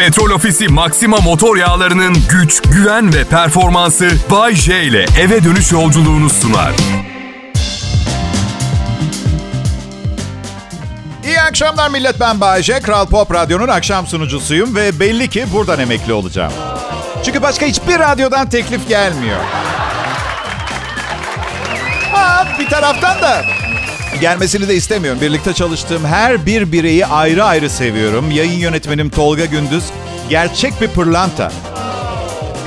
Petrol Ofisi Maxima motor yağlarının güç, güven ve performansı Bay J ile eve dönüş yolculuğunu sunar. İyi akşamlar millet ben Bayece. Kral Pop Radyo'nun akşam sunucusuyum ve belli ki buradan emekli olacağım. Çünkü başka hiçbir radyodan teklif gelmiyor. Ha, bir taraftan da gelmesini de istemiyorum. Birlikte çalıştığım her bir bireyi ayrı ayrı seviyorum. Yayın yönetmenim Tolga Gündüz gerçek bir pırlanta.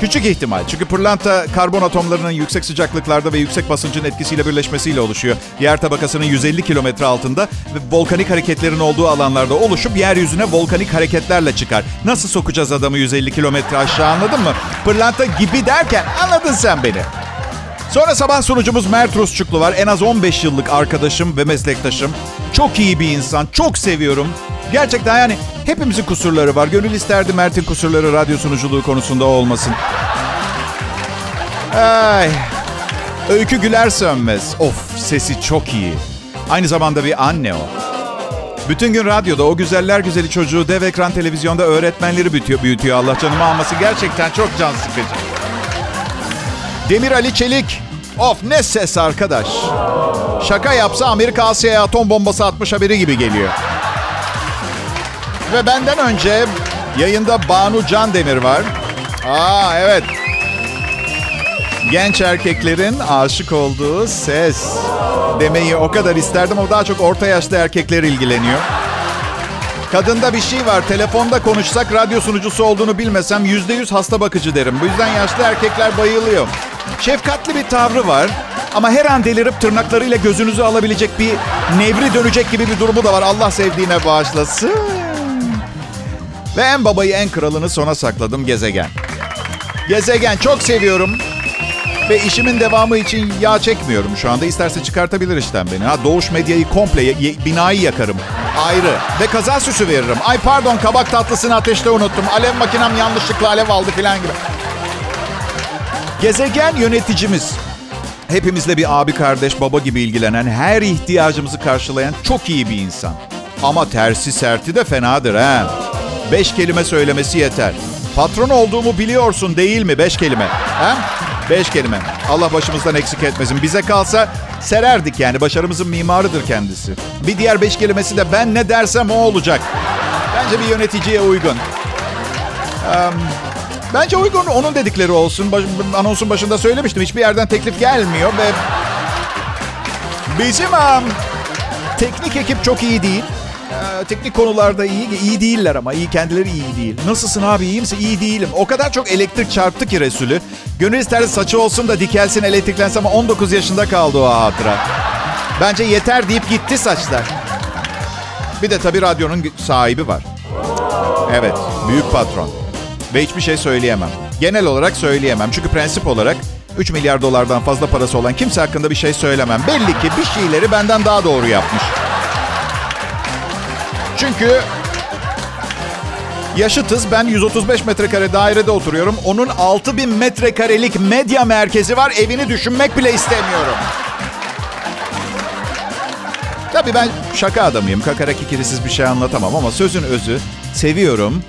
Küçük ihtimal. Çünkü pırlanta karbon atomlarının yüksek sıcaklıklarda ve yüksek basıncın etkisiyle birleşmesiyle oluşuyor. Yer tabakasının 150 kilometre altında ve volkanik hareketlerin olduğu alanlarda oluşup yeryüzüne volkanik hareketlerle çıkar. Nasıl sokacağız adamı 150 kilometre aşağı anladın mı? Pırlanta gibi derken anladın sen beni. Sonra sabah sunucumuz Mert Rusçuklu var. En az 15 yıllık arkadaşım ve meslektaşım. Çok iyi bir insan. Çok seviyorum. Gerçekten yani hepimizin kusurları var. Gönül isterdi Mert'in kusurları radyo sunuculuğu konusunda olmasın. Ay. Öykü Güler Sönmez. Of sesi çok iyi. Aynı zamanda bir anne o. Bütün gün radyoda o güzeller güzeli çocuğu dev ekran televizyonda öğretmenleri büyütüyor, büyütüyor. Allah canımı alması gerçekten çok can sıkıcı. Demir Ali Çelik. Of ne ses arkadaş. Şaka yapsa Amerika Asya'ya atom bombası atmış haberi gibi geliyor. Ve benden önce yayında Banu Can Demir var. Aa evet. Genç erkeklerin aşık olduğu ses demeyi o kadar isterdim. O daha çok orta yaşlı erkekler ilgileniyor. Kadında bir şey var. Telefonda konuşsak radyo sunucusu olduğunu bilmesem yüzde yüz hasta bakıcı derim. Bu yüzden yaşlı erkekler bayılıyor. Şefkatli bir tavrı var. Ama her an delirip tırnaklarıyla gözünüzü alabilecek bir nevri dönecek gibi bir durumu da var. Allah sevdiğine bağışlasın. Ve en babayı en kralını sona sakladım gezegen. Gezegen çok seviyorum. Ve işimin devamı için yağ çekmiyorum şu anda. İsterse çıkartabilir işten beni. Ha, Doğuş Medya'yı komple, ye- binayı yakarım. Ayrı. Ve kaza süsü veririm. Ay pardon kabak tatlısını ateşte unuttum. Alev makinem yanlışlıkla alev aldı filan gibi. Gezegen yöneticimiz. Hepimizle bir abi kardeş baba gibi ilgilenen, her ihtiyacımızı karşılayan çok iyi bir insan. Ama tersi serti de fenadır ha. Beş kelime söylemesi yeter. Patron olduğumu biliyorsun değil mi? Beş kelime. Ha? Beş kelime. Allah başımızdan eksik etmesin. Bize kalsa sererdik yani. Başarımızın mimarıdır kendisi. Bir diğer beş kelimesi de ben ne dersem o olacak. Bence bir yöneticiye uygun. Um, bence uygun onun dedikleri olsun. Baş, anonsun başında söylemiştim. Hiçbir yerden teklif gelmiyor ve bizim um, teknik ekip çok iyi değil. Ee, teknik konularda iyi, iyi değiller ama iyi kendileri iyi değil. Nasılsın abi iyi misin? İyi değilim. O kadar çok elektrik çarptı ki Resulü. Gönül isterdi saçı olsun da dikelsin elektriklensin ama 19 yaşında kaldı o hatıra. Bence yeter deyip gitti saçlar. Bir de tabii radyonun sahibi var. Evet, büyük patron. Ve hiçbir şey söyleyemem. Genel olarak söyleyemem. Çünkü prensip olarak 3 milyar dolardan fazla parası olan kimse hakkında bir şey söylemem. Belli ki bir şeyleri benden daha doğru yapmış. Çünkü yaşıtız. Ben 135 metrekare dairede oturuyorum. Onun 6000 metrekarelik medya merkezi var. Evini düşünmek bile istemiyorum. Tabii ben şaka adamıyım. Kakara kikirisiz bir şey anlatamam ama sözün özü seviyorum.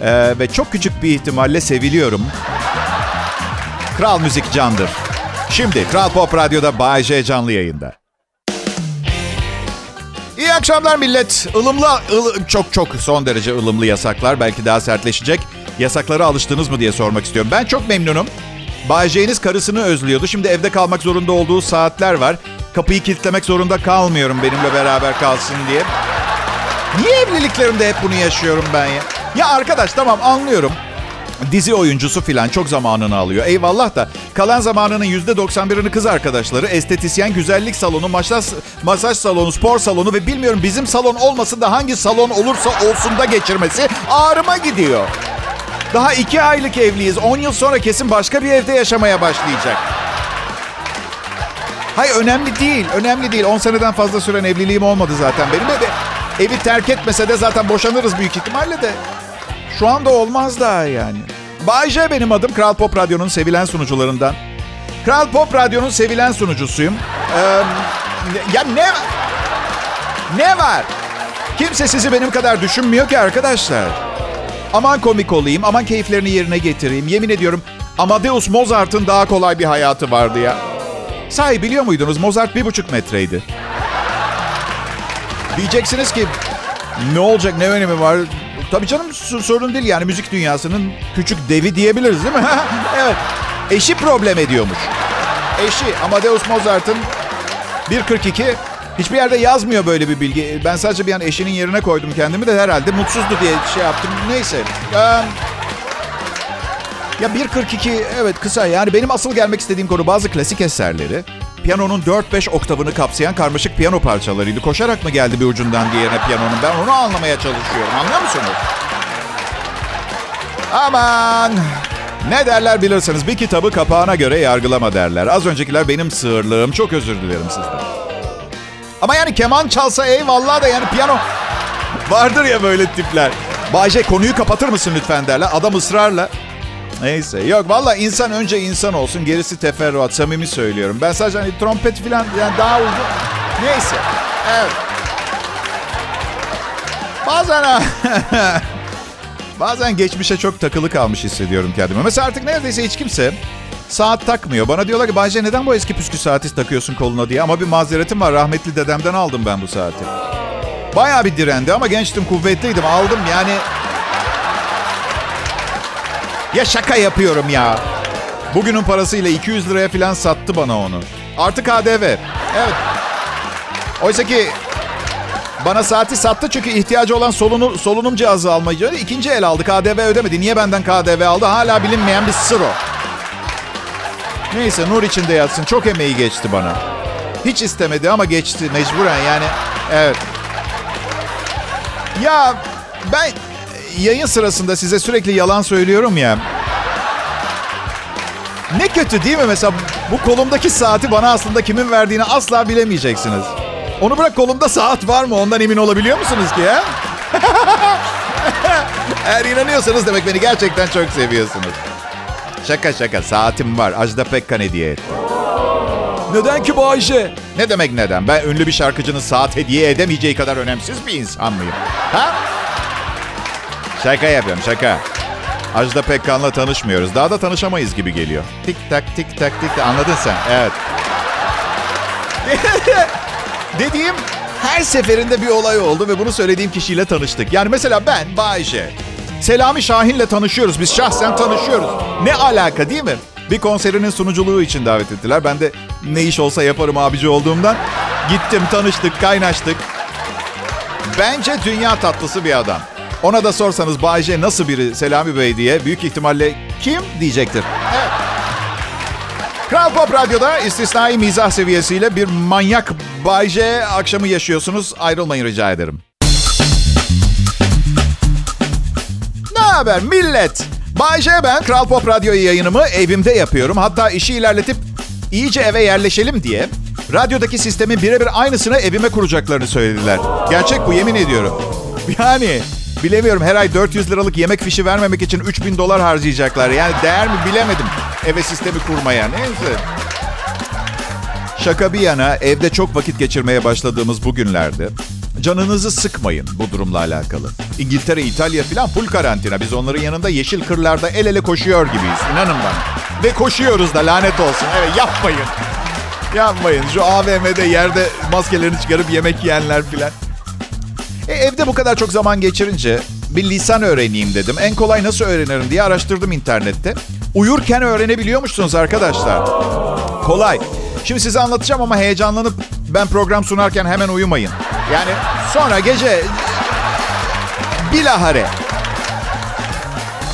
Ee, ve çok küçük bir ihtimalle seviliyorum. Kral Müzik candır. Şimdi Kral Pop Radyo'da Bay J canlı yayında. İyi akşamlar millet. Ilımlı, ıl, çok çok son derece ılımlı yasaklar. Belki daha sertleşecek. Yasaklara alıştınız mı diye sormak istiyorum. Ben çok memnunum. Bay karısını özlüyordu. Şimdi evde kalmak zorunda olduğu saatler var. Kapıyı kilitlemek zorunda kalmıyorum benimle beraber kalsın diye. Niye evliliklerimde hep bunu yaşıyorum ben ya? Ya arkadaş tamam anlıyorum. Dizi oyuncusu filan çok zamanını alıyor. Eyvallah da kalan zamanının %91'ini kız arkadaşları, estetisyen, güzellik salonu, masaj, masaj salonu, spor salonu ve bilmiyorum bizim salon olmasın da hangi salon olursa olsun da geçirmesi ağrıma gidiyor. Daha iki aylık evliyiz. 10 yıl sonra kesin başka bir evde yaşamaya başlayacak. Hayır önemli değil. Önemli değil. 10 seneden fazla süren evliliğim olmadı zaten benim. De evi terk etmese de zaten boşanırız büyük ihtimalle de. Şu anda olmaz daha yani. Bay J benim adım. Kral Pop Radyo'nun sevilen sunucularından. Kral Pop Radyo'nun sevilen sunucusuyum. Ee, ya ne... Ne var? Kimse sizi benim kadar düşünmüyor ki arkadaşlar. Aman komik olayım, aman keyiflerini yerine getireyim. Yemin ediyorum Amadeus Mozart'ın daha kolay bir hayatı vardı ya. Sahi biliyor muydunuz Mozart bir buçuk metreydi. Diyeceksiniz ki ne olacak ne önemi var? Tabii canım sorun değil yani müzik dünyasının küçük devi diyebiliriz değil mi? evet. Eşi problem ediyormuş. Eşi Amadeus Mozart'ın 1.42 hiçbir yerde yazmıyor böyle bir bilgi. Ben sadece bir an eşinin yerine koydum kendimi de herhalde mutsuzdu diye şey yaptım. Neyse. ya 1.42 evet kısa yani benim asıl gelmek istediğim konu bazı klasik eserleri piyanonun 4-5 oktavını kapsayan karmaşık piyano parçalarıydı. Koşarak mı geldi bir ucundan diğerine piyanonun? Ben onu anlamaya çalışıyorum. Anlıyor musunuz? Aman! Ne derler bilirsiniz. Bir kitabı kapağına göre yargılama derler. Az öncekiler benim sığırlığım. Çok özür dilerim sizden. Ama yani keman çalsa eyvallah da yani piyano... Vardır ya böyle tipler. Bayce konuyu kapatır mısın lütfen derler. Adam ısrarla. Neyse. Yok valla insan önce insan olsun. Gerisi teferruat. Samimi söylüyorum. Ben sadece hani trompet falan yani daha uygun. Neyse. Evet. Bazen Bazen geçmişe çok takılı kalmış hissediyorum kendimi. Mesela artık neredeyse hiç kimse saat takmıyor. Bana diyorlar ki Bayce neden bu eski püskü saati takıyorsun koluna diye. Ama bir mazeretim var. Rahmetli dedemden aldım ben bu saati. Bayağı bir direndi ama gençtim, kuvvetliydim. Aldım yani ya şaka yapıyorum ya. Bugünün parasıyla 200 liraya falan sattı bana onu. Artı KDV. Evet. Oysa ki bana saati sattı çünkü ihtiyacı olan solunu, solunum cihazı almayı ikinci el aldı. KDV ödemedi. Niye benden KDV aldı? Hala bilinmeyen bir sır o. Neyse nur içinde yatsın. Çok emeği geçti bana. Hiç istemedi ama geçti mecburen yani. Evet. Ya ben yayın sırasında size sürekli yalan söylüyorum ya. Ne kötü değil mi mesela bu kolumdaki saati bana aslında kimin verdiğini asla bilemeyeceksiniz. Onu bırak kolumda saat var mı ondan emin olabiliyor musunuz ki ya? Eğer inanıyorsanız demek beni gerçekten çok seviyorsunuz. Şaka şaka saatim var. Ajda Pekkan hediye etti. Neden ki bu Ayşe? Ne demek neden? Ben ünlü bir şarkıcının saat hediye edemeyeceği kadar önemsiz bir insan mıyım? Ha? Şaka yapıyorum şaka. Ajda Pekkan'la tanışmıyoruz. Daha da tanışamayız gibi geliyor. Tik tak tik tak tik tak. Anladın sen? Evet. Dediğim her seferinde bir olay oldu ve bunu söylediğim kişiyle tanıştık. Yani mesela ben Bayşe. Selami Şahin'le tanışıyoruz. Biz şahsen tanışıyoruz. Ne alaka değil mi? Bir konserinin sunuculuğu için davet ettiler. Ben de ne iş olsa yaparım abici olduğumdan. Gittim, tanıştık, kaynaştık. Bence dünya tatlısı bir adam. Ona da sorsanız Bayce nasıl biri Selami Bey diye büyük ihtimalle kim diyecektir. Evet. Kral Pop Radyo'da istisnai mizah seviyesiyle bir manyak Bayce akşamı yaşıyorsunuz. Ayrılmayın rica ederim. Ne haber millet? Bayce ben Kral Pop Radyo yayınımı evimde yapıyorum. Hatta işi ilerletip iyice eve yerleşelim diye radyodaki sistemin birebir aynısını evime kuracaklarını söylediler. Gerçek bu yemin ediyorum. Yani Bilemiyorum her ay 400 liralık yemek fişi vermemek için 3000 dolar harcayacaklar. Yani değer mi bilemedim eve sistemi kurmaya. Neyse. Şaka bir yana evde çok vakit geçirmeye başladığımız bu günlerde canınızı sıkmayın bu durumla alakalı. İngiltere, İtalya falan full karantina. Biz onların yanında yeşil kırlarda el ele koşuyor gibiyiz. İnanın bana. Ve koşuyoruz da lanet olsun. Evet yapmayın. Yapmayın. Şu AVM'de yerde maskelerini çıkarıp yemek yiyenler filan. E, evde bu kadar çok zaman geçirince bir lisan öğreneyim dedim. En kolay nasıl öğrenirim diye araştırdım internette. Uyurken öğrenebiliyormuşsunuz arkadaşlar. Kolay. Şimdi size anlatacağım ama heyecanlanıp ben program sunarken hemen uyumayın. Yani sonra gece bilahare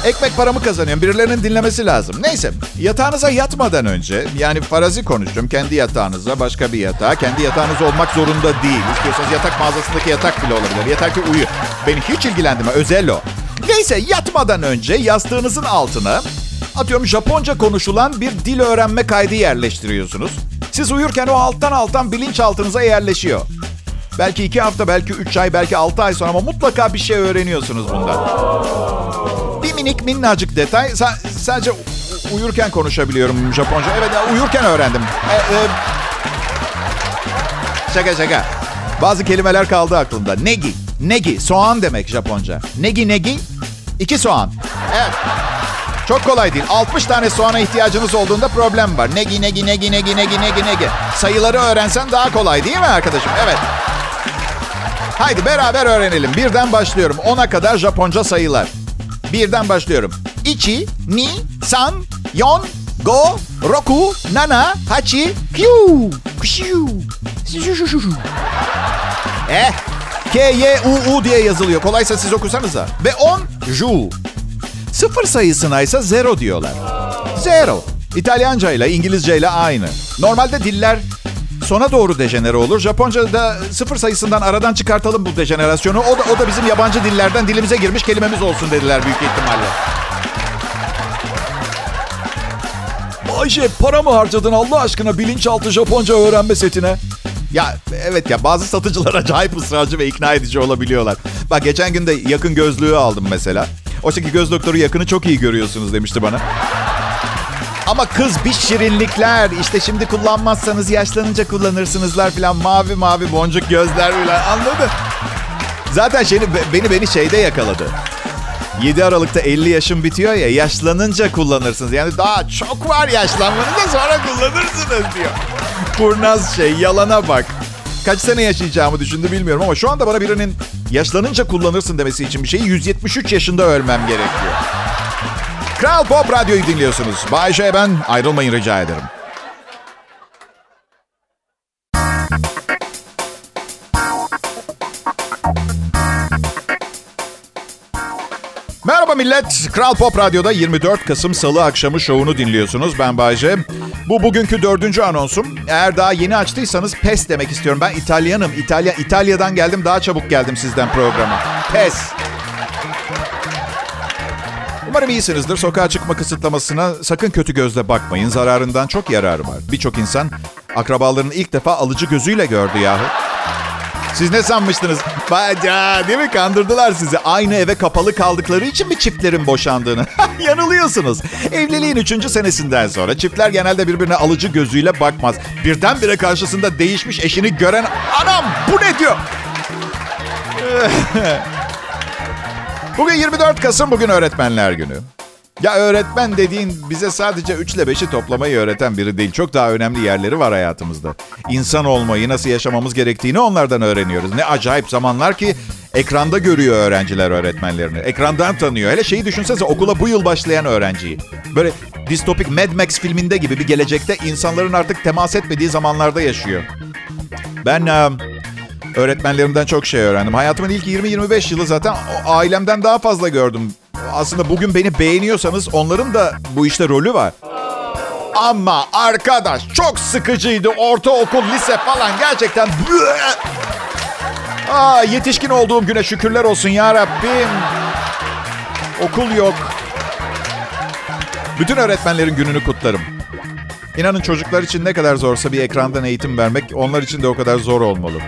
Ekmek paramı kazanıyorum. Birilerinin dinlemesi lazım. Neyse yatağınıza yatmadan önce yani farazi konuştum. Kendi yatağınıza başka bir yatağa. Kendi yatağınız olmak zorunda değil. İstiyorsanız yatak mağazasındaki yatak bile olabilir. Yeter ki uyu. Beni hiç ilgilendirme. Özel o. Neyse yatmadan önce yastığınızın altına atıyorum Japonca konuşulan bir dil öğrenme kaydı yerleştiriyorsunuz. Siz uyurken o alttan alttan bilinçaltınıza yerleşiyor. Belki iki hafta, belki üç ay, belki altı ay sonra ama mutlaka bir şey öğreniyorsunuz bundan minik minnacık detay. S- sadece uyurken konuşabiliyorum Japonca. Evet uyurken öğrendim. E, e, şaka şaka. Bazı kelimeler kaldı aklımda. Negi. Negi. Soğan demek Japonca. Negi negi. İki soğan. Evet. Çok kolay değil. 60 tane soğana ihtiyacınız olduğunda problem var. Negi negi negi negi negi negi negi. Sayıları öğrensen daha kolay değil mi arkadaşım? Evet. Haydi beraber öğrenelim. Birden başlıyorum. 10'a kadar Japonca sayılar. Birden başlıyorum. Ichi, ni, san, yon, go, roku, nana, hachi, hyu, kushu, Eh, K, Y, U, U diye yazılıyor. Kolaysa siz okursanıza. Ve 10, ju. Sıfır sayısına ise zero diyorlar. Zero. İtalyanca ile İngilizce ile aynı. Normalde diller sona doğru dejenere olur. Japonca'da sıfır sayısından aradan çıkartalım bu dejenerasyonu. O da, o da bizim yabancı dillerden dilimize girmiş kelimemiz olsun dediler büyük ihtimalle. Ayşe para mı harcadın Allah aşkına bilinçaltı Japonca öğrenme setine? Ya evet ya bazı satıcılar acayip ısrarcı ve ikna edici olabiliyorlar. Bak geçen gün de yakın gözlüğü aldım mesela. Oysa ki göz doktoru yakını çok iyi görüyorsunuz demişti bana. Ama kız bir şirinlikler. İşte şimdi kullanmazsanız yaşlanınca kullanırsınızlar falan. Mavi mavi boncuk gözler falan anladın? Zaten şeyini, beni beni şeyde yakaladı. 7 Aralık'ta 50 yaşım bitiyor ya yaşlanınca kullanırsınız. Yani daha çok var yaşlanmanıza sonra kullanırsınız diyor. Kurnaz şey yalana bak. Kaç sene yaşayacağımı düşündü bilmiyorum ama şu anda bana birinin yaşlanınca kullanırsın demesi için bir şeyi 173 yaşında ölmem gerekiyor. Kral Pop Radyo'yu dinliyorsunuz. Bay J ben ayrılmayın rica ederim. Merhaba millet. Kral Pop Radyo'da 24 Kasım Salı akşamı şovunu dinliyorsunuz. Ben Bayce. Bu bugünkü dördüncü anonsum. Eğer daha yeni açtıysanız PES demek istiyorum. Ben İtalyanım. İtalya, İtalya'dan geldim. Daha çabuk geldim sizden programa. PES. Umarım iyisinizdir. Sokağa çıkma kısıtlamasına sakın kötü gözle bakmayın. Zararından çok yararı var. Birçok insan akrabalarını ilk defa alıcı gözüyle gördü yahu. Siz ne sanmıştınız? Baca değil mi? Kandırdılar sizi. Aynı eve kapalı kaldıkları için mi çiftlerin boşandığını? Yanılıyorsunuz. Evliliğin üçüncü senesinden sonra çiftler genelde birbirine alıcı gözüyle bakmaz. Birdenbire karşısında değişmiş eşini gören anam bu ne diyor? Bugün 24 Kasım, bugün Öğretmenler Günü. Ya öğretmen dediğin bize sadece 3 ile 5'i toplamayı öğreten biri değil. Çok daha önemli yerleri var hayatımızda. İnsan olmayı, nasıl yaşamamız gerektiğini onlardan öğreniyoruz. Ne acayip zamanlar ki ekranda görüyor öğrenciler öğretmenlerini. Ekrandan tanıyor. Hele şeyi düşünsenize okula bu yıl başlayan öğrenciyi. Böyle distopik Mad Max filminde gibi bir gelecekte insanların artık temas etmediği zamanlarda yaşıyor. Ben öğretmenlerimden çok şey öğrendim. Hayatımın ilk 20-25 yılı zaten ailemden daha fazla gördüm aslında bugün beni beğeniyorsanız onların da bu işte rolü var. Ama arkadaş çok sıkıcıydı. Ortaokul, lise falan gerçekten... Aa, yetişkin olduğum güne şükürler olsun ya Rabbim. Okul yok. Bütün öğretmenlerin gününü kutlarım. İnanın çocuklar için ne kadar zorsa bir ekrandan eğitim vermek onlar için de o kadar zor olmalı.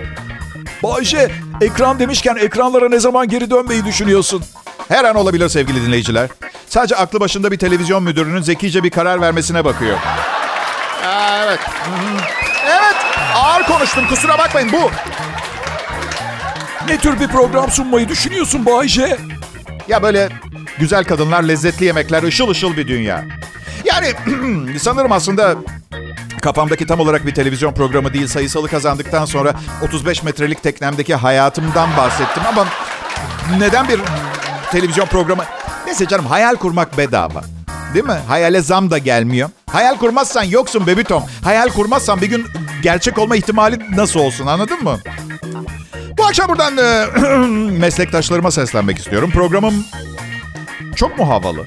Bayşe, ekran demişken ekranlara ne zaman geri dönmeyi düşünüyorsun? Her an olabilir sevgili dinleyiciler. Sadece aklı başında bir televizyon müdürünün zekice bir karar vermesine bakıyor. Aa, evet. Evet. Ağır konuştum kusura bakmayın bu. Ne tür bir program sunmayı düşünüyorsun Bayce? Ya böyle güzel kadınlar, lezzetli yemekler, ışıl ışıl bir dünya. Yani sanırım aslında kafamdaki tam olarak bir televizyon programı değil sayısalı kazandıktan sonra 35 metrelik teknemdeki hayatımdan bahsettim ama neden bir televizyon programı. Neyse canım hayal kurmak bedava. Değil mi? Hayale zam da gelmiyor. Hayal kurmazsan yoksun bebitom. Hayal kurmazsan bir gün gerçek olma ihtimali nasıl olsun anladın mı? Bu akşam buradan e, meslektaşlarıma seslenmek istiyorum. Programım çok mu havalı?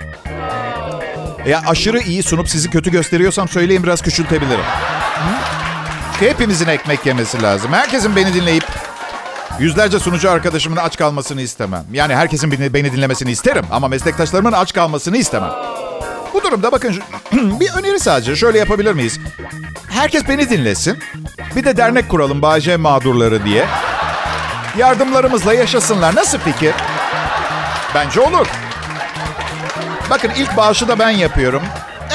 Ya aşırı iyi sunup sizi kötü gösteriyorsam söyleyin biraz küçültebilirim. Hepimizin ekmek yemesi lazım. Herkesin beni dinleyip Yüzlerce sunucu arkadaşımın aç kalmasını istemem. Yani herkesin beni dinlemesini isterim ama meslektaşlarımın aç kalmasını istemem. Bu durumda bakın bir öneri sadece. Şöyle yapabilir miyiz? Herkes beni dinlesin. Bir de dernek kuralım Bağcay mağdurları diye. Yardımlarımızla yaşasınlar. Nasıl fikir? Bence olur. Bakın ilk bağışı da ben yapıyorum.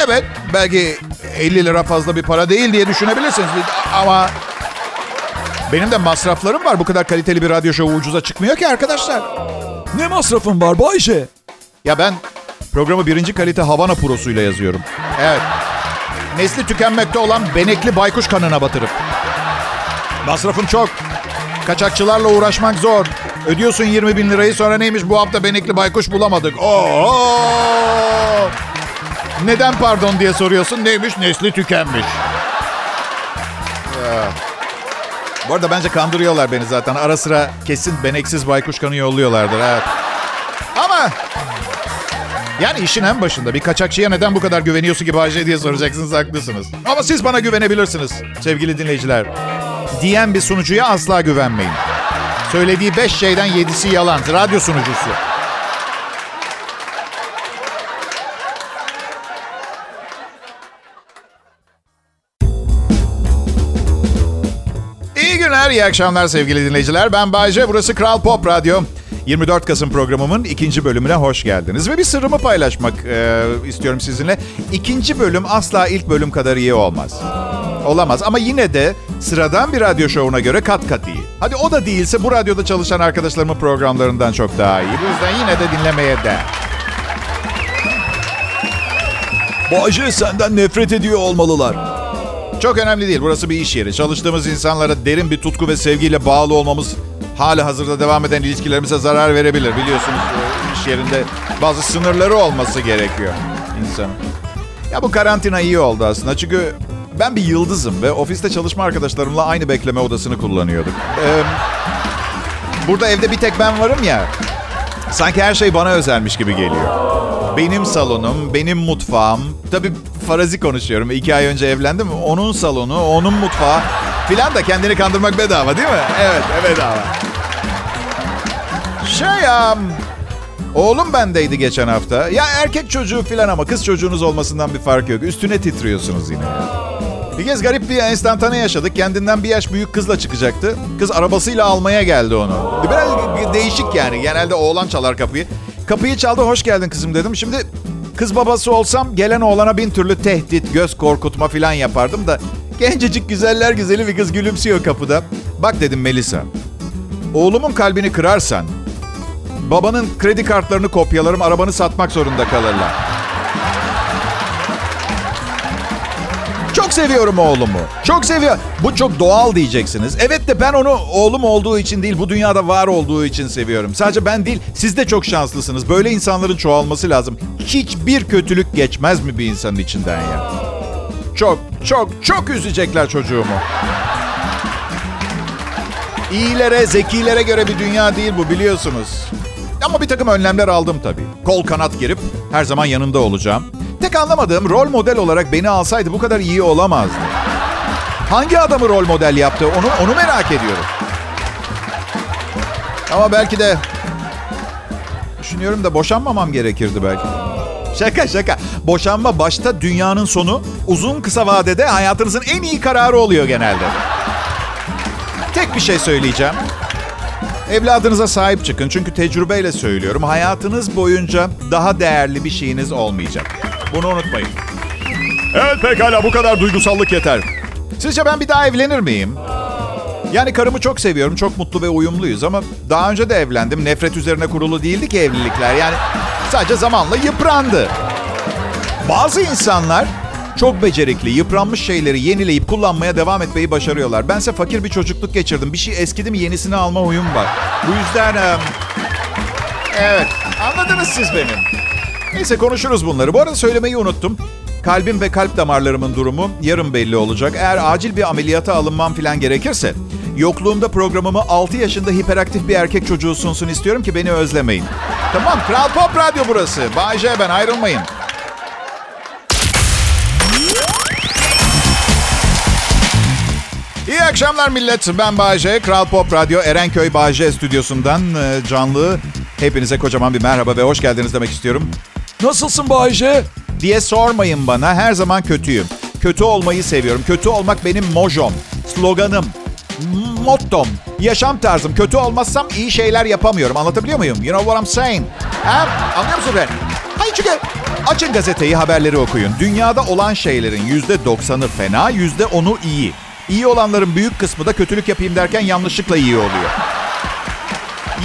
Evet belki 50 lira fazla bir para değil diye düşünebilirsiniz. Ama benim de masraflarım var. Bu kadar kaliteli bir radyo şovu ucuza çıkmıyor ki arkadaşlar. Ne masrafın var Bayşe? Ya ben programı birinci kalite Havana Pro'suyla yazıyorum. Evet. Nesli tükenmekte olan benekli baykuş kanına batırıp. Masrafım çok. Kaçakçılarla uğraşmak zor. Ödüyorsun 20 bin lirayı sonra neymiş bu hafta benekli baykuş bulamadık. Oo! Neden pardon diye soruyorsun. Neymiş? Nesli tükenmiş. Bu arada bence kandırıyorlar beni zaten. Ara sıra kesin beneksiz baykuş kanı yolluyorlardır. Evet. Ama yani işin en başında bir kaçakçıya neden bu kadar güveniyorsun ki Bayce diye soracaksınız haklısınız. Ama siz bana güvenebilirsiniz sevgili dinleyiciler. Diyen bir sunucuya asla güvenmeyin. Söylediği beş şeyden yedisi yalan. Radyo sunucusu. İyi günler, iyi akşamlar sevgili dinleyiciler. Ben Bayce, burası Kral Pop Radyo. 24 Kasım programımın ikinci bölümüne hoş geldiniz. Ve bir sırrımı paylaşmak e, istiyorum sizinle. İkinci bölüm asla ilk bölüm kadar iyi olmaz. Olamaz ama yine de sıradan bir radyo şovuna göre kat kat iyi. Hadi o da değilse bu radyoda çalışan arkadaşlarımın programlarından çok daha iyi. Bu yüzden yine de dinlemeye değer. Bayce senden nefret ediyor olmalılar. Çok önemli değil. Burası bir iş yeri. Çalıştığımız insanlara derin bir tutku ve sevgiyle bağlı olmamız hala hazırda devam eden ilişkilerimize zarar verebilir. Biliyorsunuz e, iş yerinde bazı sınırları olması gerekiyor insanın. Ya bu karantina iyi oldu aslında. Çünkü ben bir yıldızım ve ofiste çalışma arkadaşlarımla aynı bekleme odasını kullanıyorduk. Ee, burada evde bir tek ben varım ya. Sanki her şey bana özelmiş gibi geliyor. Benim salonum, benim mutfağım. Tabii farazi konuşuyorum. İki ay önce evlendim. Onun salonu, onun mutfağı filan da kendini kandırmak bedava değil mi? Evet, bedava. Şey ya... Oğlum bendeydi geçen hafta. Ya erkek çocuğu filan ama kız çocuğunuz olmasından bir fark yok. Üstüne titriyorsunuz yine. Bir kez garip bir enstantane yaşadık. Kendinden bir yaş büyük kızla çıkacaktı. Kız arabasıyla almaya geldi onu. Biraz değişik yani. Genelde oğlan çalar kapıyı. Kapıyı çaldı, hoş geldin kızım dedim. Şimdi kız babası olsam gelen oğlana bin türlü tehdit, göz korkutma falan yapardım da... Gencecik güzeller güzeli bir kız gülümsüyor kapıda. Bak dedim Melisa. Oğlumun kalbini kırarsan babanın kredi kartlarını kopyalarım arabanı satmak zorunda kalırlar. Çok seviyorum oğlumu. Çok seviyor. Bu çok doğal diyeceksiniz. Evet de ben onu oğlum olduğu için değil, bu dünyada var olduğu için seviyorum. Sadece ben değil, siz de çok şanslısınız. Böyle insanların çoğalması lazım. Hiçbir kötülük geçmez mi bir insanın içinden ya? Çok, çok, çok üzecekler çocuğumu. İyilere, zekilere göre bir dünya değil bu biliyorsunuz. Ama bir takım önlemler aldım tabii. Kol kanat girip her zaman yanında olacağım. Tek anlamadığım rol model olarak beni alsaydı bu kadar iyi olamazdı. Hangi adamı rol model yaptı onu onu merak ediyorum. Ama belki de düşünüyorum da boşanmamam gerekirdi belki. Şaka şaka. Boşanma başta dünyanın sonu, uzun kısa vadede hayatınızın en iyi kararı oluyor genelde. Tek bir şey söyleyeceğim. Evladınıza sahip çıkın çünkü tecrübeyle söylüyorum. Hayatınız boyunca daha değerli bir şeyiniz olmayacak. Bunu unutmayın. Evet pekala bu kadar duygusallık yeter. Sizce ben bir daha evlenir miyim? Yani karımı çok seviyorum, çok mutlu ve uyumluyuz ama daha önce de evlendim. Nefret üzerine kurulu değildi ki evlilikler. Yani sadece zamanla yıprandı. Bazı insanlar çok becerikli, yıpranmış şeyleri yenileyip kullanmaya devam etmeyi başarıyorlar. Bense fakir bir çocukluk geçirdim. Bir şey eskidi mi yenisini alma huyum var. Bu yüzden... Evet, anladınız siz benim. Neyse konuşuruz bunları. Bu arada söylemeyi unuttum. Kalbim ve kalp damarlarımın durumu yarın belli olacak. Eğer acil bir ameliyata alınmam falan gerekirse... Yokluğumda programımı 6 yaşında hiperaktif bir erkek çocuğu sunsun istiyorum ki beni özlemeyin. Tamam, Kral Pop Radyo burası. Bay J ben ayrılmayın. İyi akşamlar millet. Ben Bayece. Kral Pop Radyo Erenköy Bayece stüdyosundan e, canlı. Hepinize kocaman bir merhaba ve hoş geldiniz demek istiyorum. Nasılsın Bayce? Diye sormayın bana. Her zaman kötüyüm. Kötü olmayı seviyorum. Kötü olmak benim mojom, sloganım, mottom, yaşam tarzım. Kötü olmazsam iyi şeyler yapamıyorum. Anlatabiliyor muyum? You know what I'm saying? Ha? Anlıyor musun ben? Hayır çünkü açın gazeteyi, haberleri okuyun. Dünyada olan şeylerin yüzde doksanı fena, yüzde onu iyi. İyi olanların büyük kısmı da kötülük yapayım derken yanlışlıkla iyi oluyor.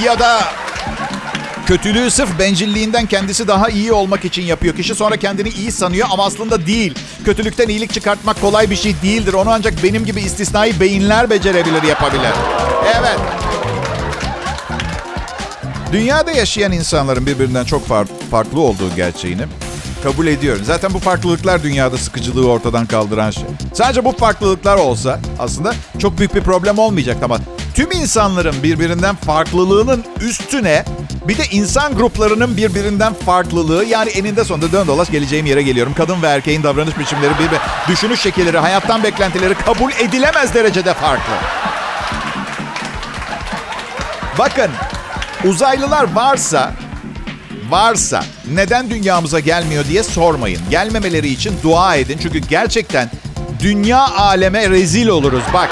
Ya da Kötülüğü sırf bencilliğinden kendisi daha iyi olmak için yapıyor. Kişi sonra kendini iyi sanıyor ama aslında değil. Kötülükten iyilik çıkartmak kolay bir şey değildir. Onu ancak benim gibi istisnai beyinler becerebilir, yapabilir. Evet. Dünyada yaşayan insanların birbirinden çok far- farklı olduğu gerçeğini kabul ediyorum. Zaten bu farklılıklar dünyada sıkıcılığı ortadan kaldıran şey. Sadece bu farklılıklar olsa aslında çok büyük bir problem olmayacak ama tüm insanların birbirinden farklılığının üstüne bir de insan gruplarının birbirinden farklılığı yani eninde sonunda dön dolaş geleceğim yere geliyorum. Kadın ve erkeğin davranış biçimleri, birbiri, düşünüş şekilleri, hayattan beklentileri kabul edilemez derecede farklı. Bakın uzaylılar varsa varsa neden dünyamıza gelmiyor diye sormayın. Gelmemeleri için dua edin. Çünkü gerçekten dünya aleme rezil oluruz. Bak.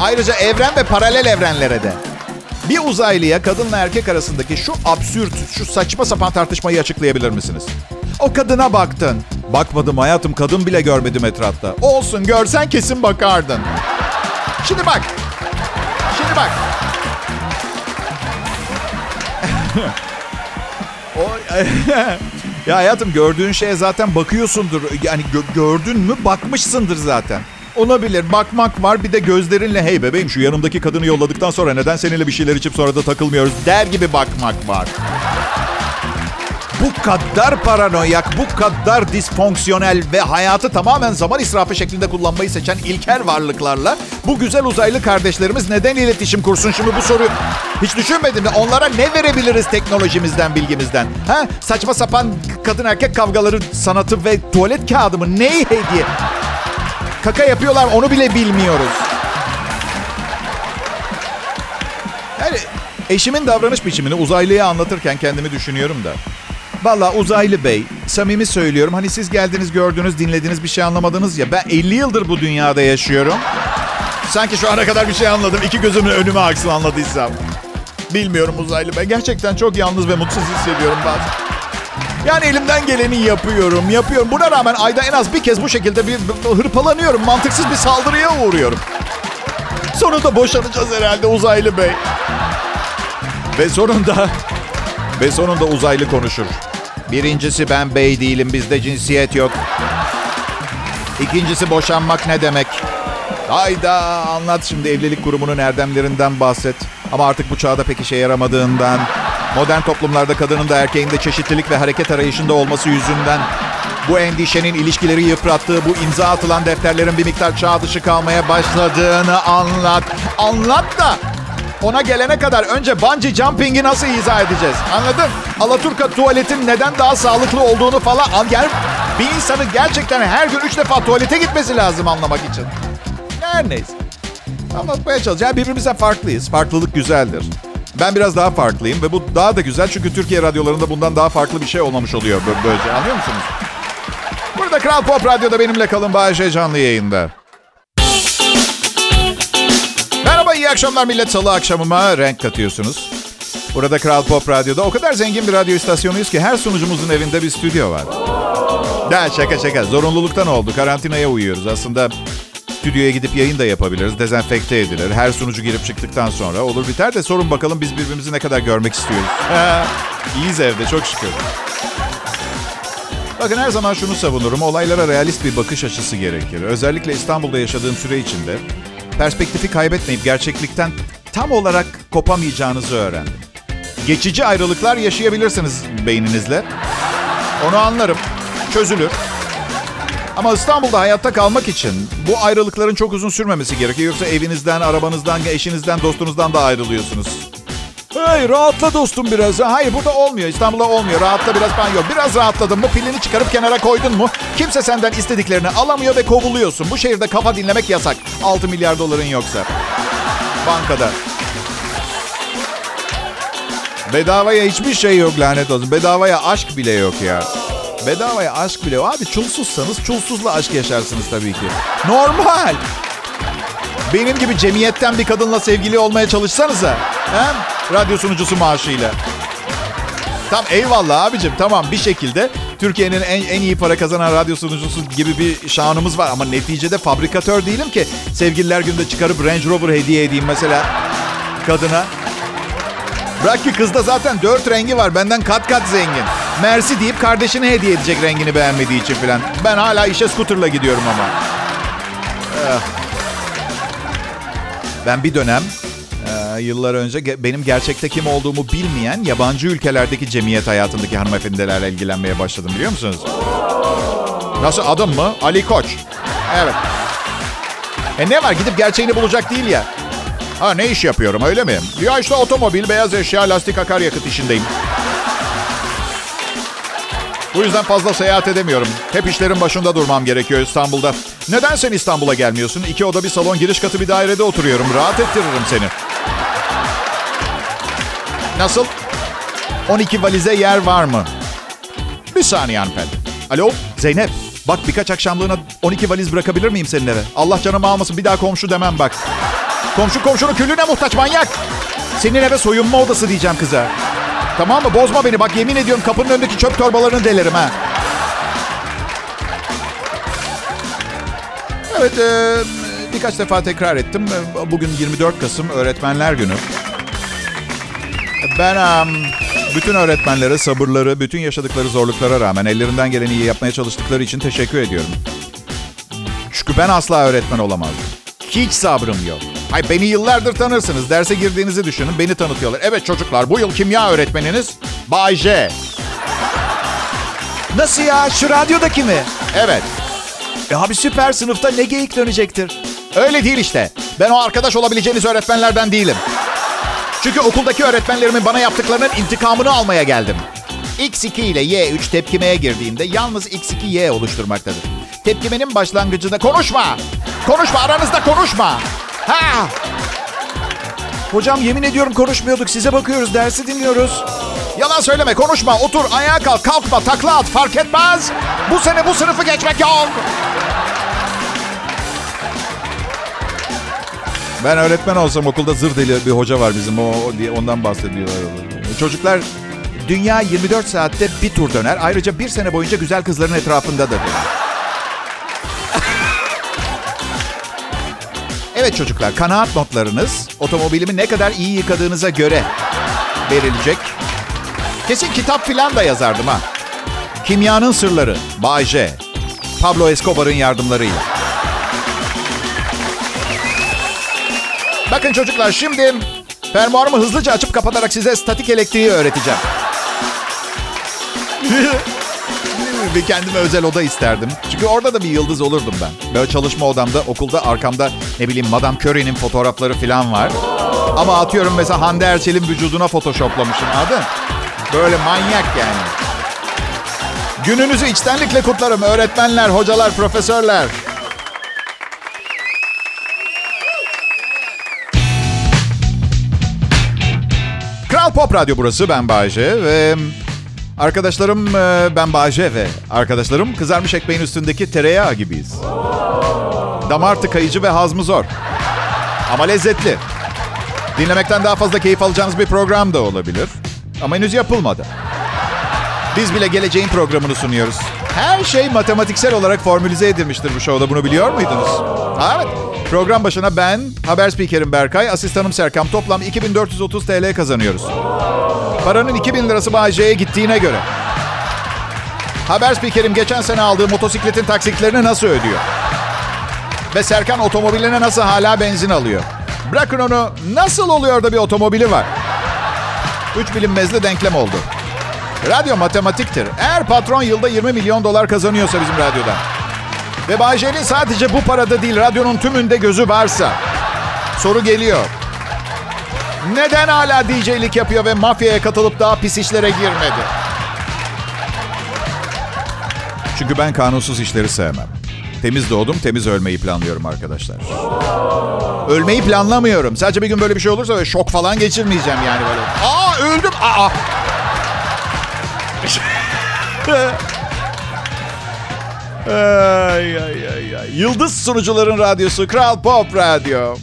Ayrıca evren ve paralel evrenlere de. Bir uzaylıya kadınla erkek arasındaki şu absürt, şu saçma sapan tartışmayı açıklayabilir misiniz? O kadına baktın. Bakmadım hayatım kadın bile görmedim etrafta. Olsun görsen kesin bakardın. Şimdi bak. Şimdi bak. O, ya hayatım gördüğün şeye zaten bakıyorsundur. Yani gö- gördün mü bakmışsındır zaten. Olabilir. Bakmak var bir de gözlerinle hey bebeğim şu yanımdaki kadını yolladıktan sonra neden seninle bir şeyler içip sonra da takılmıyoruz der gibi bakmak var. Bu kadar paranoyak, bu kadar disfonksiyonel ve hayatı tamamen zaman israfı şeklinde kullanmayı seçen ilkel varlıklarla bu güzel uzaylı kardeşlerimiz neden iletişim kursun? Şimdi bu soruyu hiç düşünmedim mi? Onlara ne verebiliriz teknolojimizden, bilgimizden? Ha? Saçma sapan kadın erkek kavgaları sanatı ve tuvalet kağıdı mı? Neyi hediye? Kaka yapıyorlar onu bile bilmiyoruz. Yani eşimin davranış biçimini uzaylıya anlatırken kendimi düşünüyorum da. Valla uzaylı bey, samimi söylüyorum. Hani siz geldiniz, gördünüz, dinlediniz, bir şey anlamadınız ya. Ben 50 yıldır bu dünyada yaşıyorum. Sanki şu ana kadar bir şey anladım. İki gözümün önüme aksın anladıysam. Bilmiyorum uzaylı bey. Gerçekten çok yalnız ve mutsuz hissediyorum bazen. Yani elimden geleni yapıyorum, yapıyorum. Buna rağmen ayda en az bir kez bu şekilde bir, hırpalanıyorum. Mantıksız bir saldırıya uğruyorum. Sonunda boşanacağız herhalde uzaylı bey. Ve sonunda ve sonunda uzaylı konuşur. Birincisi ben bey değilim, bizde cinsiyet yok. İkincisi boşanmak ne demek? Hayda anlat şimdi evlilik kurumunun erdemlerinden bahset. Ama artık bu çağda pek işe yaramadığından, modern toplumlarda kadının da erkeğin de çeşitlilik ve hareket arayışında olması yüzünden bu endişenin ilişkileri yıprattığı, bu imza atılan defterlerin bir miktar çağ dışı kalmaya başladığını anlat. Anlat da ona gelene kadar önce bungee jumping'i nasıl izah edeceğiz? Anladın? Alaturka tuvaletin neden daha sağlıklı olduğunu falan. Yani bir insanın gerçekten her gün üç defa tuvalete gitmesi lazım anlamak için. Her neyse. Anlatmaya çalışacağım. Yani birbirimizden farklıyız. Farklılık güzeldir. Ben biraz daha farklıyım ve bu daha da güzel çünkü Türkiye radyolarında bundan daha farklı bir şey olmamış oluyor böylece. Anlıyor musunuz? Burada Kral Pop Radyo'da benimle kalın Bayece canlı yayında. Merhaba, iyi akşamlar millet. Salı akşamıma renk katıyorsunuz. Burada Kral Pop Radyo'da o kadar zengin bir radyo istasyonuyuz ki her sunucumuzun evinde bir stüdyo var. Ya şaka şaka. Zorunluluktan oldu. Karantinaya uyuyoruz. Aslında stüdyoya gidip yayın da yapabiliriz. Dezenfekte edilir. Her sunucu girip çıktıktan sonra olur biter de sorun bakalım biz birbirimizi ne kadar görmek istiyoruz. İyiyiz evde çok şükür. Bakın her zaman şunu savunurum. Olaylara realist bir bakış açısı gerekir. Özellikle İstanbul'da yaşadığım süre içinde perspektifi kaybetmeyip gerçeklikten tam olarak kopamayacağınızı öğrendim. Geçici ayrılıklar yaşayabilirsiniz beyninizle. Onu anlarım. Çözülür. Ama İstanbul'da hayatta kalmak için bu ayrılıkların çok uzun sürmemesi gerekiyor. Yoksa evinizden, arabanızdan, eşinizden, dostunuzdan da ayrılıyorsunuz. Hey rahatla dostum biraz. Hayır burada olmuyor. İstanbul'da olmuyor. Rahatla biraz falan yok. Biraz rahatladın mı pilini çıkarıp kenara koydun mu? Kimse senden istediklerini alamıyor ve kovuluyorsun. Bu şehirde kafa dinlemek yasak. 6 milyar doların yoksa. Bankada. Bedavaya hiçbir şey yok lanet olsun. Bedavaya aşk bile yok ya. Bedavaya aşk bile. Abi çulsuzsanız çulsuzla aşk yaşarsınız tabii ki. Normal. Benim gibi cemiyetten bir kadınla sevgili olmaya çalışsanıza. He? Radyo sunucusu maaşıyla. Tam eyvallah abicim tamam bir şekilde Türkiye'nin en, en iyi para kazanan radyo sunucusu gibi bir şanımız var. Ama neticede fabrikatör değilim ki sevgililer günde çıkarıp Range Rover hediye edeyim mesela kadına. Bırak ki kızda zaten dört rengi var. Benden kat kat zengin. Mersi deyip kardeşine hediye edecek rengini beğenmediği için falan. Ben hala işe skuterla gidiyorum ama. Eh. Ben bir dönem e, yıllar önce benim gerçekte kim olduğumu bilmeyen yabancı ülkelerdeki cemiyet hayatındaki hanımefendilerle ilgilenmeye başladım biliyor musunuz? Nasıl adım mı? Ali Koç. Evet. E ne var gidip gerçeğini bulacak değil ya. Ha ne iş yapıyorum öyle mi? Ya işte otomobil, beyaz eşya, lastik, akaryakıt işindeyim. Bu yüzden fazla seyahat edemiyorum. Hep işlerin başında durmam gerekiyor İstanbul'da. Neden sen İstanbul'a gelmiyorsun? İki oda bir salon, giriş katı bir dairede oturuyorum. Rahat ettiririm seni. Nasıl? 12 valize yer var mı? Bir saniye hanımefendi. Alo Zeynep. Bak birkaç akşamlığına 12 valiz bırakabilir miyim senin eve? Allah canımı almasın bir daha komşu demem bak. Komşu komşunun külüne muhtaç manyak. Senin eve soyunma odası diyeceğim kıza. Tamam mı? Bozma beni. Bak yemin ediyorum kapının önündeki çöp torbalarını delerim ha. Evet, e, birkaç defa tekrar ettim. Bugün 24 Kasım Öğretmenler Günü. Ben em, bütün öğretmenlere sabırları, bütün yaşadıkları zorluklara rağmen ellerinden geleni iyi yapmaya çalıştıkları için teşekkür ediyorum. Çünkü ben asla öğretmen olamazdım. Hiç sabrım yok. Ay beni yıllardır tanırsınız. Derse girdiğinizi düşünün. Beni tanıtıyorlar. Evet çocuklar bu yıl kimya öğretmeniniz Bay J. Nasıl ya? Şu radyodaki mi? Evet. E abi süper sınıfta ne geyik dönecektir? Öyle değil işte. Ben o arkadaş olabileceğiniz öğretmenlerden değilim. Çünkü okuldaki öğretmenlerimin bana yaptıklarının intikamını almaya geldim. X2 ile Y3 tepkimeye girdiğinde yalnız X2 Y oluşturmaktadır. Tepkimenin başlangıcında konuşma. Konuşma aranızda konuşma. Ha! Hocam yemin ediyorum konuşmuyorduk. Size bakıyoruz, dersi dinliyoruz. Yalan söyleme konuşma otur ayağa kalk kalkma takla at fark etmez. Bu sene bu sınıfı geçmek yok. Ben öğretmen olsam okulda zır deli bir hoca var bizim o, ondan bahsediyorlar. Çocuklar dünya 24 saatte bir tur döner. Ayrıca bir sene boyunca güzel kızların etrafında Evet çocuklar kanaat notlarınız otomobilimi ne kadar iyi yıkadığınıza göre verilecek. Kesin kitap filan da yazardım ha. Kimyanın Sırları, Bay. Pablo Escobar'ın yardımlarıyla. Bakın çocuklar şimdi fermuarımı hızlıca açıp kapatarak size statik elektriği öğreteceğim. bir kendime özel oda isterdim. Çünkü orada da bir yıldız olurdum ben. Böyle çalışma odamda, okulda arkamda ne bileyim Madame Curie'nin fotoğrafları falan var. Ama atıyorum mesela Hande Erçel'in vücuduna photoshoplamışım anladın? Böyle manyak yani. Gününüzü içtenlikle kutlarım öğretmenler, hocalar, profesörler. Kral Pop Radyo burası. Ben Bayece ve arkadaşlarım e, ben Bayece ve arkadaşlarım kızarmış ekmeğin üstündeki tereyağı gibiyiz. Damar tıkayıcı ve hazmı zor. Ama lezzetli. Dinlemekten daha fazla keyif alacağınız bir program da olabilir. Ama henüz yapılmadı. Biz bile geleceğin programını sunuyoruz. Her şey matematiksel olarak formülize edilmiştir bu şovda. Bunu biliyor muydunuz? Evet. Program başına ben, haber spikerim Berkay, asistanım Serkam toplam 2430 TL kazanıyoruz. Paranın 2000 lirası Bayce'ye gittiğine göre. Haber spikerim geçen sene aldığı motosikletin taksitlerini nasıl ödüyor? Ve Serkan otomobiline nasıl hala benzin alıyor? Bırakın onu nasıl oluyor da bir otomobili var? Üç bilinmezli denklem oldu. Radyo matematiktir. Eğer patron yılda 20 milyon dolar kazanıyorsa bizim radyodan ve Bay J'nin sadece bu parada değil radyonun tümünde gözü varsa soru geliyor. Neden hala DJ'lik yapıyor ve mafyaya katılıp daha pis işlere girmedi? Çünkü ben kanunsuz işleri sevmem. Temiz doğdum, temiz ölmeyi planlıyorum arkadaşlar. Ölmeyi planlamıyorum. Sadece bir gün böyle bir şey olursa böyle şok falan geçirmeyeceğim yani böyle. Aa öldüm. Aa. ay, ay, ay, ay. Yıldız sunucuların radyosu Kral Pop Radyo.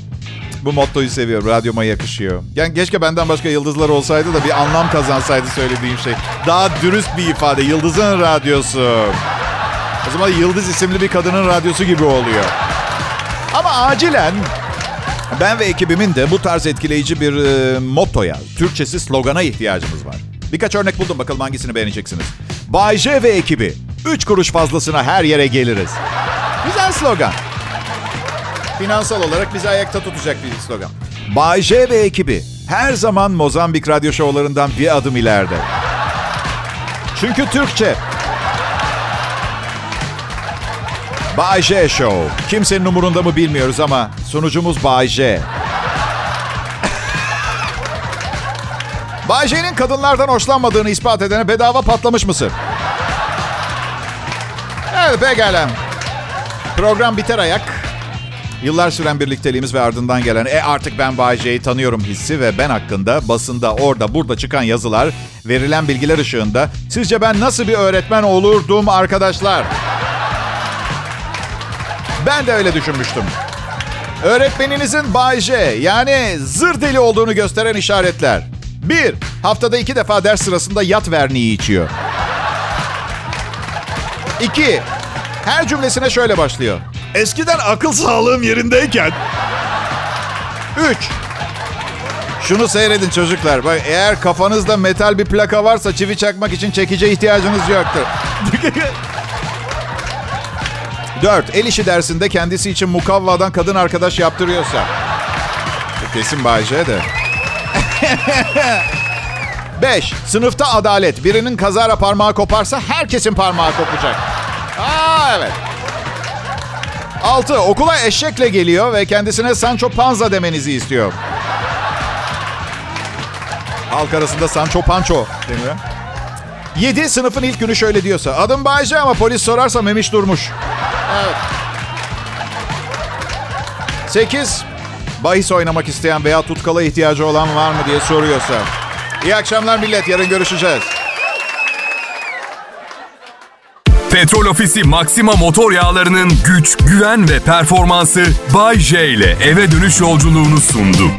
Bu mottoyu seviyorum. Radyoma yakışıyor. Yani keşke benden başka yıldızlar olsaydı da bir anlam kazansaydı söylediğim şey. Daha dürüst bir ifade. Yıldızın radyosu. O zaman Yıldız isimli bir kadının radyosu gibi oluyor. Ama acilen Ben ve ekibimin de bu tarz etkileyici bir e, mottoya, Türkçesi slogana ihtiyacımız var. Birkaç örnek buldum bakalım hangisini beğeneceksiniz. Bay J ve ekibi. 3 kuruş fazlasına her yere geliriz. Güzel slogan. Finansal olarak bizi ayakta tutacak bir slogan. Bay J ve ekibi her zaman Mozambik radyo şovlarından bir adım ileride. Çünkü Türkçe. Bay J Show. Kimsenin umurunda mı bilmiyoruz ama sunucumuz Bay J. Bay J'nin kadınlardan hoşlanmadığını ispat edene bedava patlamış mısır. Evet pekala. Program biter ayak. Yıllar süren birlikteliğimiz ve ardından gelen e artık ben Bay J'yi tanıyorum hissi ve ben hakkında basında orada burada çıkan yazılar verilen bilgiler ışığında sizce ben nasıl bir öğretmen olurdum arkadaşlar? Ben de öyle düşünmüştüm. Öğretmeninizin Bay J yani zır deli olduğunu gösteren işaretler. Bir, haftada iki defa ders sırasında yat verniği içiyor. İki, her cümlesine şöyle başlıyor. Eskiden akıl sağlığım yerindeyken. Üç, şunu seyredin çocuklar. Bak eğer kafanızda metal bir plaka varsa çivi çakmak için çekice ihtiyacınız yoktur. Dört, el işi dersinde kendisi için mukavvadan kadın arkadaş yaptırıyorsa. Bu kesin Bayce de. Beş, sınıfta adalet. Birinin kazara parmağı koparsa herkesin parmağı kopacak. Aa evet. Altı, okula eşekle geliyor ve kendisine Sancho Panza demenizi istiyor. Halk arasında Sancho Pancho deniyor. 7. Sınıfın ilk günü şöyle diyorsa. Adım Bayce ama polis sorarsa Memiş Durmuş. Evet. 8. Bahis oynamak isteyen veya tutkala ihtiyacı olan var mı diye soruyorsa. İyi akşamlar millet. Yarın görüşeceğiz. Petrol Ofisi Maxima motor yağlarının güç, güven ve performansı Bay J ile eve dönüş yolculuğunu sundu.